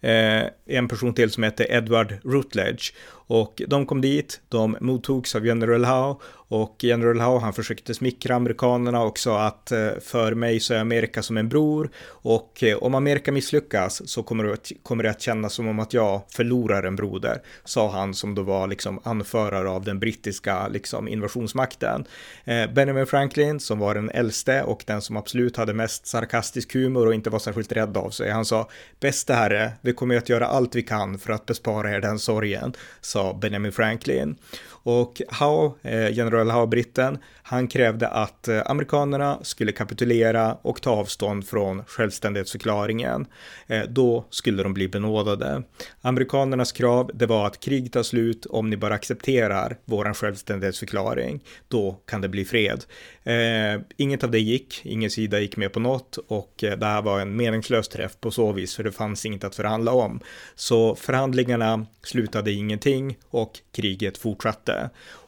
Eh, en person till som hette Edward Rutledge. Och de kom dit, de mottogs av General Howe och General Howe han försökte smickra amerikanerna och sa att eh, för mig så är Amerika som en bror och eh, om Amerika misslyckas så kommer det, att, kommer det att kännas som om att jag förlorar en broder, sa han som då var liksom anförare av den brittiska liksom invasionsmakten. Benjamin Franklin som var den äldste och den som absolut hade mest sarkastisk humor och inte var särskilt rädd av sig, han sa bäste herre, vi kommer att göra allt vi kan för att bespara er den sorgen, sa Benjamin Franklin. Och Howe, eh, general Howe-britten, han krävde att eh, amerikanerna skulle kapitulera och ta avstånd från självständighetsförklaringen. Eh, då skulle de bli benådade. Amerikanernas krav, det var att krig tar slut om ni bara accepterar våran självständighetsförklaring. Då kan det bli fred. Eh, inget av det gick, ingen sida gick med på något och eh, det här var en meningslös träff på så vis för det fanns inget att förhandla om. Så förhandlingarna slutade ingenting och kriget fortsatte.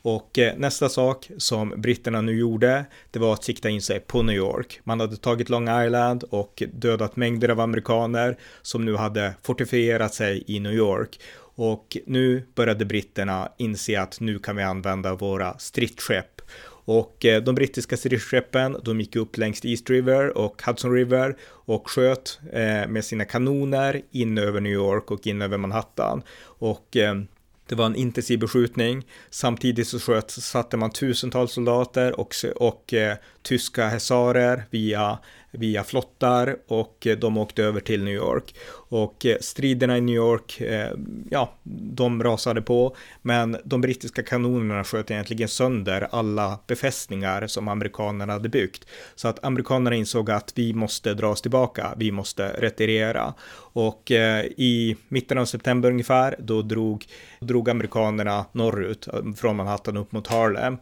Och eh, nästa sak som britterna nu gjorde, det var att sikta in sig på New York. Man hade tagit Long Island och dödat mängder av amerikaner som nu hade fortifierat sig i New York. Och nu började britterna inse att nu kan vi använda våra stridsskepp och eh, de brittiska stridsskeppen, de gick upp längs East River och Hudson River och sköt eh, med sina kanoner in över New York och in över Manhattan. Och det var en intensiv beskjutning. Samtidigt så sköt, satte man tusentals soldater och, och eh, tyska hesarer via, via flottar och eh, de åkte över till New York. Och eh, striderna i New York, eh, ja, de rasade på, men de brittiska kanonerna sköt egentligen sönder alla befästningar som amerikanerna hade byggt. Så att amerikanerna insåg att vi måste dra oss tillbaka, vi måste retirera. Och i mitten av september ungefär, då drog, drog amerikanerna norrut från Manhattan upp mot Harlem.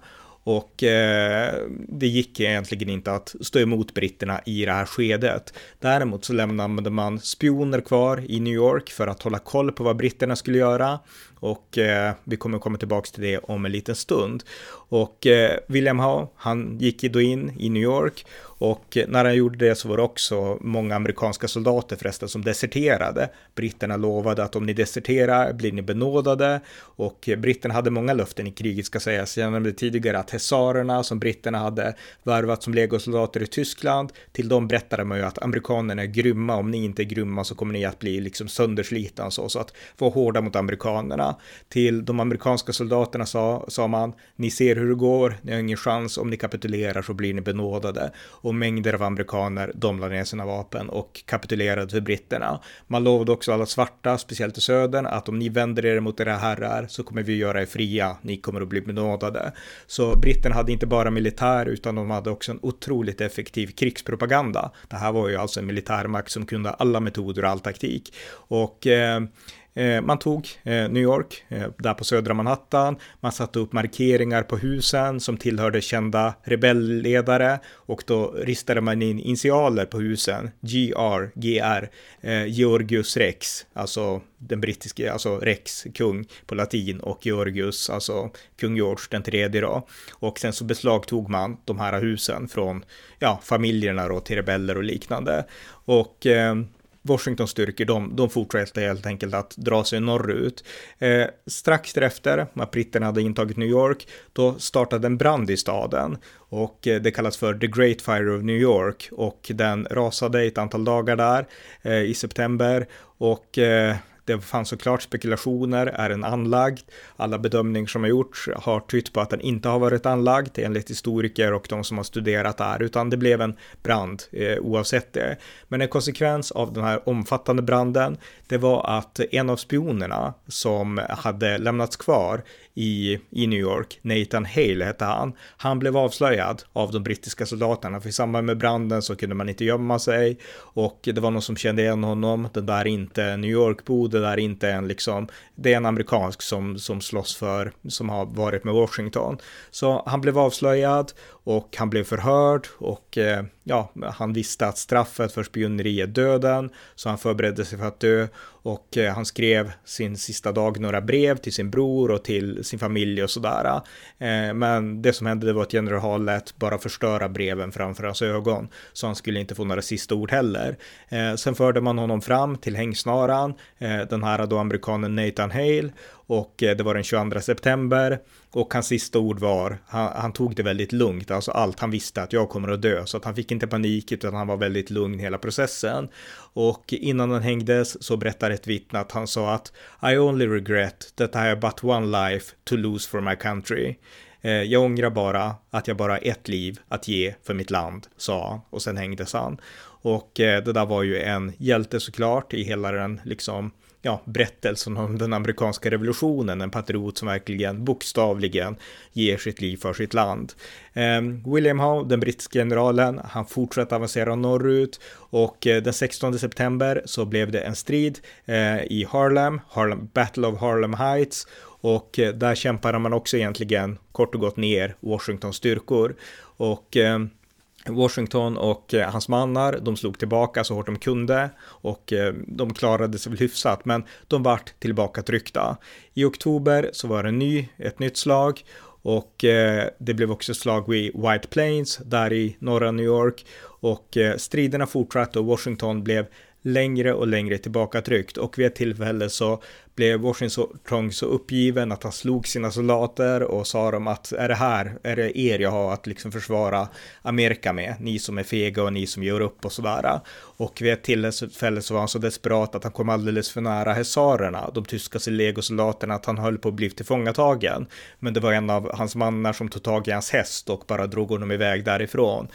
Och eh, det gick egentligen inte att stå emot britterna i det här skedet. Däremot så lämnade man spioner kvar i New York för att hålla koll på vad britterna skulle göra. och eh, vi kommer komma tillbaka till det om en liten stund. Och eh, William Howe, han gick då in i New York och eh, när han gjorde det så var det också många amerikanska soldater förresten som deserterade. Britterna lovade att om ni deserterar blir ni benådade och eh, britterna hade många löften i kriget ska sägas. Jag nämnde tidigare att hesarerna som britterna hade värvat som legosoldater i Tyskland, till dem berättade man ju att amerikanerna är grymma, om ni inte är grymma så kommer ni att bli liksom sönderslitna och så, så att vara hårda mot amerikanerna. Till de amerikanska soldaterna sa, sa man, ni ser hur det går, ni har ingen chans, om ni kapitulerar så blir ni benådade och mängder av amerikaner de ner sina vapen och kapitulerade för britterna. Man lovade också alla svarta, speciellt i södern, att om ni vänder er mot era herrar så kommer vi göra er fria, ni kommer att bli benådade. Så britterna hade inte bara militär utan de hade också en otroligt effektiv krigspropaganda. Det här var ju alltså en militärmakt som kunde alla metoder och all taktik. Och Eh, Eh, man tog eh, New York, eh, där på södra Manhattan. Man satte upp markeringar på husen som tillhörde kända rebellledare och då ristade man in initialer på husen. GR, GR, Georgius Rex, alltså den brittiske, alltså Rex, kung på latin och Georgius, alltså kung George den tredje då. Och sen så beslagtog man de här husen från, ja, familjerna då till rebeller och liknande. Och Washingtons styrkor, de, de fortsatte helt enkelt att dra sig norrut. Eh, strax därefter, när britterna hade intagit New York, då startade en brand i staden och eh, det kallas för The Great Fire of New York och den rasade ett antal dagar där eh, i september och eh, det fanns såklart spekulationer, är den anlagd? Alla bedömningar som har gjorts har tytt på att den inte har varit anlagd enligt historiker och de som har studerat där, utan det blev en brand eh, oavsett det. Men en konsekvens av den här omfattande branden, det var att en av spionerna som hade lämnats kvar i, i New York, Nathan Hale hette han, han blev avslöjad av de brittiska soldaterna, för i samband med branden så kunde man inte gömma sig. Och det var någon som kände igen honom, den där är inte en New York-bo, det där är inte en liksom, det är en amerikansk som, som slåss för, som har varit med Washington. Så han blev avslöjad och han blev förhörd och eh, ja, han visste att straffet för spioneri är döden, så han förberedde sig för att dö och eh, han skrev sin sista dag några brev till sin bror och till sin familj och sådär. Eh, men det som hände var att general lät bara förstöra breven framför hans ögon, så han skulle inte få några sista ord heller. Eh, sen förde man honom fram till hängsnaran, den här då amerikanen Nathan Hale och eh, det var den 22 september och hans sista ord var, han, han, tog det väldigt lugnt, alltså allt, han visste att jag kommer att dö, så att han fick inte panik utan han var väldigt lugn hela processen. Och innan han hängdes så berättar ett vittne att han sa att I only regret that I have but one life to lose for my country. Eh, jag ångrar bara att jag bara har ett liv att ge för mitt land, sa han och sen hängdes han. Och eh, det där var ju en hjälte såklart i hela den liksom ja, berättelsen om den amerikanska revolutionen, en patriot som verkligen bokstavligen ger sitt liv för sitt land. Eh, William Howe, den brittiska generalen, han fortsatte avancera norrut och eh, den 16 september så blev det en strid eh, i Harlem, Harlem, Battle of Harlem Heights och eh, där kämpade man också egentligen kort och gott ner Washingtons styrkor och ehm, Washington och eh, hans mannar, de slog tillbaka så hårt de kunde och eh, de klarade sig väl hyfsat, men de vart tillbakatryckta. I oktober så var det en ny, ett nytt slag och eh, det blev också slag vid White Plains där i norra New York och striderna fortsatte och Washington blev längre och längre tillbakatryckt och vid ett tillfälle så blev Washington så uppgiven att han slog sina soldater och sa dem att är det här, är det er jag har att liksom försvara Amerika med, ni som är fega och ni som gör upp och sådär. Och vid ett tillfälle så var han så desperat att han kom alldeles för nära hesarerna, de tyska legosoldaterna, att han höll på att bli tillfångatagen. Men det var en av hans mannar som tog tag i hans häst och bara drog honom iväg därifrån.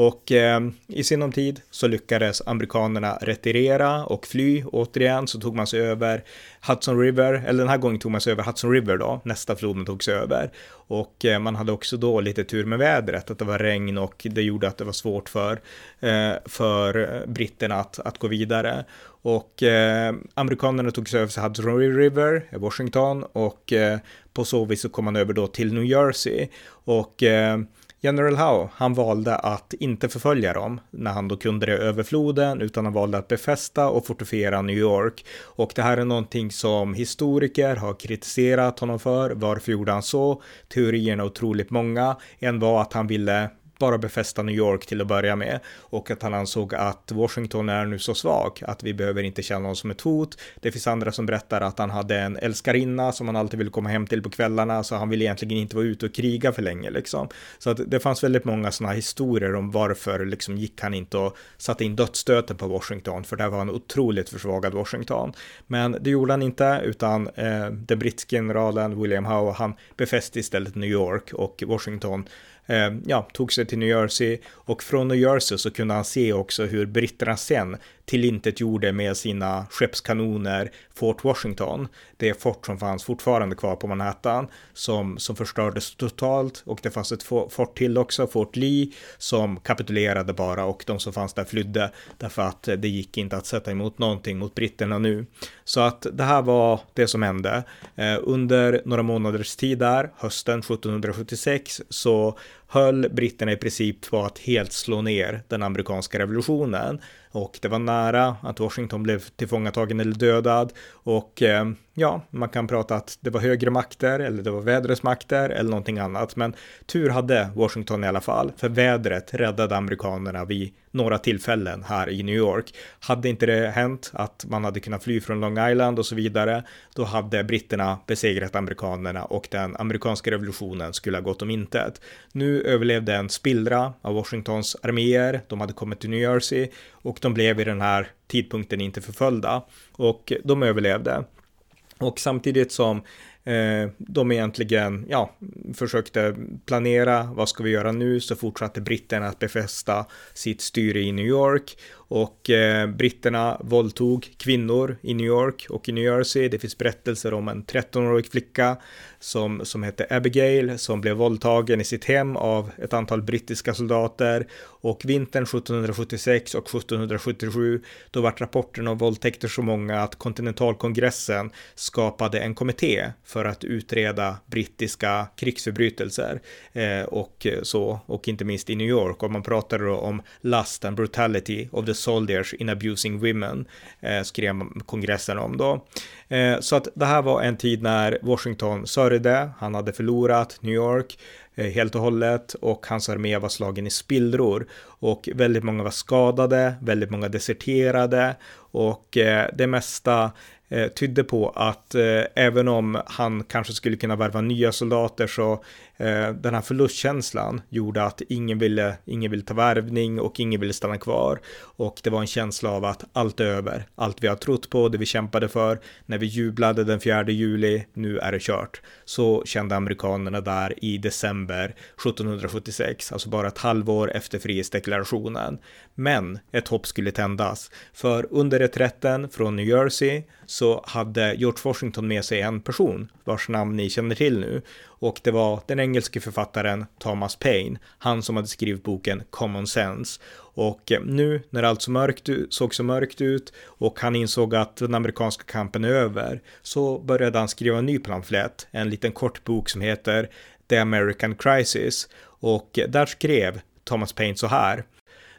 Och eh, i sinom tid så lyckades amerikanerna retirera och fly. Återigen så tog man sig över Hudson River, eller den här gången tog man sig över Hudson River då, nästa floden tog sig över. Och eh, man hade också då lite tur med vädret, att det var regn och det gjorde att det var svårt för, eh, för britterna att, att gå vidare. Och eh, amerikanerna tog sig över till Hudson River, Washington, och eh, på så vis så kom man över då till New Jersey. Och eh, General Howe, han valde att inte förfölja dem när han då kunde det över floden, utan han valde att befästa och fortifiera New York. Och det här är någonting som historiker har kritiserat honom för. Varför gjorde han så? Teorierna är otroligt många. En var att han ville bara befästa New York till att börja med och att han ansåg att Washington är nu så svag att vi behöver inte känna honom som ett hot. Det finns andra som berättar att han hade en älskarinna som han alltid ville komma hem till på kvällarna så han ville egentligen inte vara ute och kriga för länge liksom. Så att det fanns väldigt många sådana historier om varför liksom gick han inte och satte in dödsstöten på Washington för där var han otroligt försvagad Washington. Men det gjorde han inte utan eh, den brittiske generalen William Howe han befäste istället New York och Washington Eh, ja, tog sig till New Jersey. Och från New Jersey så kunde han se också hur britterna sen tillintetgjorde med sina skeppskanoner Fort Washington. Det fort som fanns fortfarande kvar på Manhattan som, som förstördes totalt och det fanns ett fort till också, Fort Lee, som kapitulerade bara och de som fanns där flydde därför att det gick inte att sätta emot någonting mot britterna nu. Så att det här var det som hände. Eh, under några månaders tid där, hösten 1776, så höll britterna i princip på att helt slå ner den amerikanska revolutionen och det var nära att Washington blev tillfångatagen eller dödad. Och eh, ja, man kan prata att det var högre makter eller det var vädrets makter eller någonting annat. Men tur hade Washington i alla fall, för vädret räddade amerikanerna vid några tillfällen här i New York. Hade inte det hänt att man hade kunnat fly från Long Island och så vidare, då hade britterna besegrat amerikanerna och den amerikanska revolutionen skulle ha gått om intet. Nu överlevde en spillra av Washingtons arméer. De hade kommit till New Jersey och de blev i den här tidpunkten inte förföljda och de överlevde. Och samtidigt som eh, de egentligen ja, försökte planera vad ska vi göra nu så fortsatte britterna att befästa sitt styre i New York och eh, britterna våldtog kvinnor i New York och i New Jersey. Det finns berättelser om en 13-årig flicka som, som hette Abigail som blev våldtagen i sitt hem av ett antal brittiska soldater och vintern 1776 och 1777 då vart rapporterna om våldtäkter så många att kontinentalkongressen skapade en kommitté för att utreda brittiska krigsförbrytelser eh, och eh, så och inte minst i New York och man pratade då om lust and brutality of the soldiers in abusing women eh, skrev kongressen om då. Eh, så att det här var en tid när Washington sörjde, han hade förlorat New York eh, helt och hållet och hans armé var slagen i spillror och väldigt många var skadade, väldigt många deserterade och eh, det mesta eh, tydde på att eh, även om han kanske skulle kunna värva nya soldater så Eh, den här förlustkänslan gjorde att ingen ville, ingen ville ta värvning och ingen ville stanna kvar. Och det var en känsla av att allt är över, allt vi har trott på, det vi kämpade för, när vi jublade den 4 juli, nu är det kört. Så kände amerikanerna där i december 1776, alltså bara ett halvår efter frihetsdeklarationen. Men ett hopp skulle tändas, för under reträtten från New Jersey så hade George Washington med sig en person vars namn ni känner till nu och det var den engelske författaren Thomas Paine, han som hade skrivit boken Common Sense. Och eh, nu när allt så mörkt, såg så mörkt ut och han insåg att den amerikanska kampen är över så började han skriva en ny pamflett, en liten kort bok som heter The American Crisis och eh, där skrev Thomas Paine så här.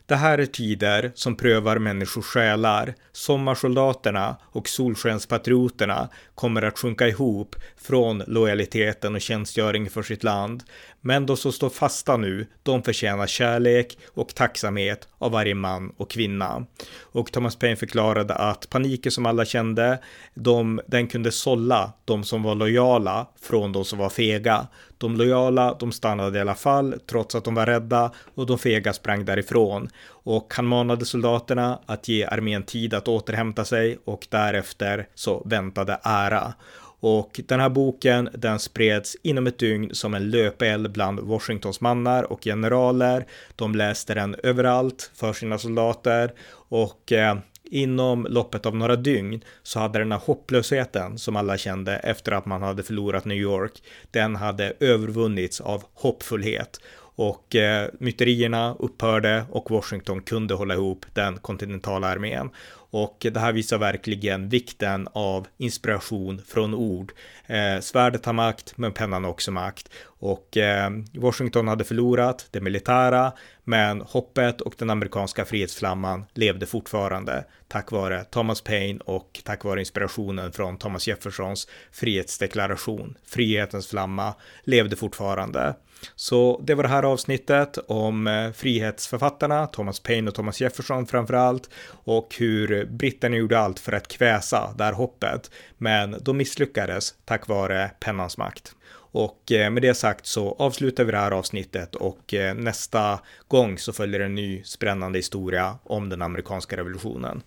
Det här är tider som prövar människors själar. Sommarsoldaterna och solskenspatrioterna kommer att sjunka ihop från lojaliteten och tjänstgöring för sitt land. Men de som står fasta nu, de förtjänar kärlek och tacksamhet av varje man och kvinna. Och Thomas Paine förklarade att paniken som alla kände, de, den kunde sålla de som var lojala från de som var fega. De lojala, de stannade i alla fall trots att de var rädda och de fega sprang därifrån. Och han manade soldaterna att ge armén tid att återhämta sig och därefter så väntade ära. Och den här boken, den spreds inom ett dygn som en löpeld bland Washingtons mannar och generaler. De läste den överallt för sina soldater och eh, inom loppet av några dygn så hade den här hopplösheten som alla kände efter att man hade förlorat New York, den hade övervunnits av hoppfullhet och eh, myterierna upphörde och Washington kunde hålla ihop den kontinentala armén och det här visar verkligen vikten av inspiration från ord. Eh, svärdet har makt, men pennan har också makt. Och eh, Washington hade förlorat det militära, men hoppet och den amerikanska frihetsflamman levde fortfarande tack vare Thomas Paine och tack vare inspirationen från Thomas Jeffersons frihetsdeklaration. Frihetens flamma levde fortfarande. Så det var det här avsnittet om eh, frihetsförfattarna, Thomas Paine och Thomas Jefferson framför allt, och hur britterna gjorde allt för att kväsa det här hoppet. Men de misslyckades tack vare pennans makt. Och eh, med det sagt så avslutar vi det här avsnittet och eh, nästa gång så följer en ny spännande historia om den amerikanska revolutionen.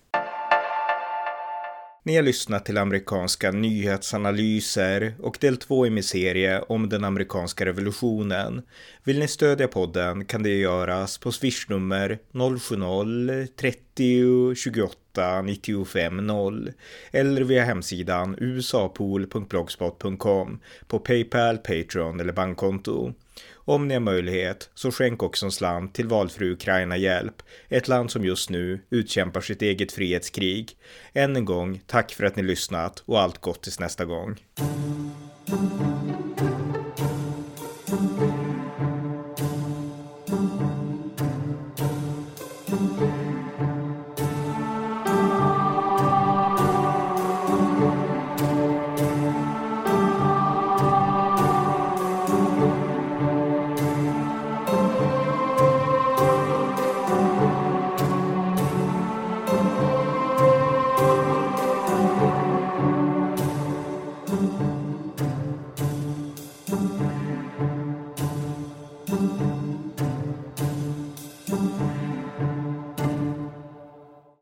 Ni har lyssnat till amerikanska nyhetsanalyser och del två i min serie om den amerikanska revolutionen. Vill ni stödja podden kan det göras på swishnummer 070-30 28 95 0 eller via hemsidan usapool.blogspot.com på Paypal, Patreon eller bankkonto. Om ni har möjlighet så skänk också en slant till valfri Ukraina-hjälp, ett land som just nu utkämpar sitt eget frihetskrig. Än en gång, tack för att ni lyssnat och allt gott tills nästa gång.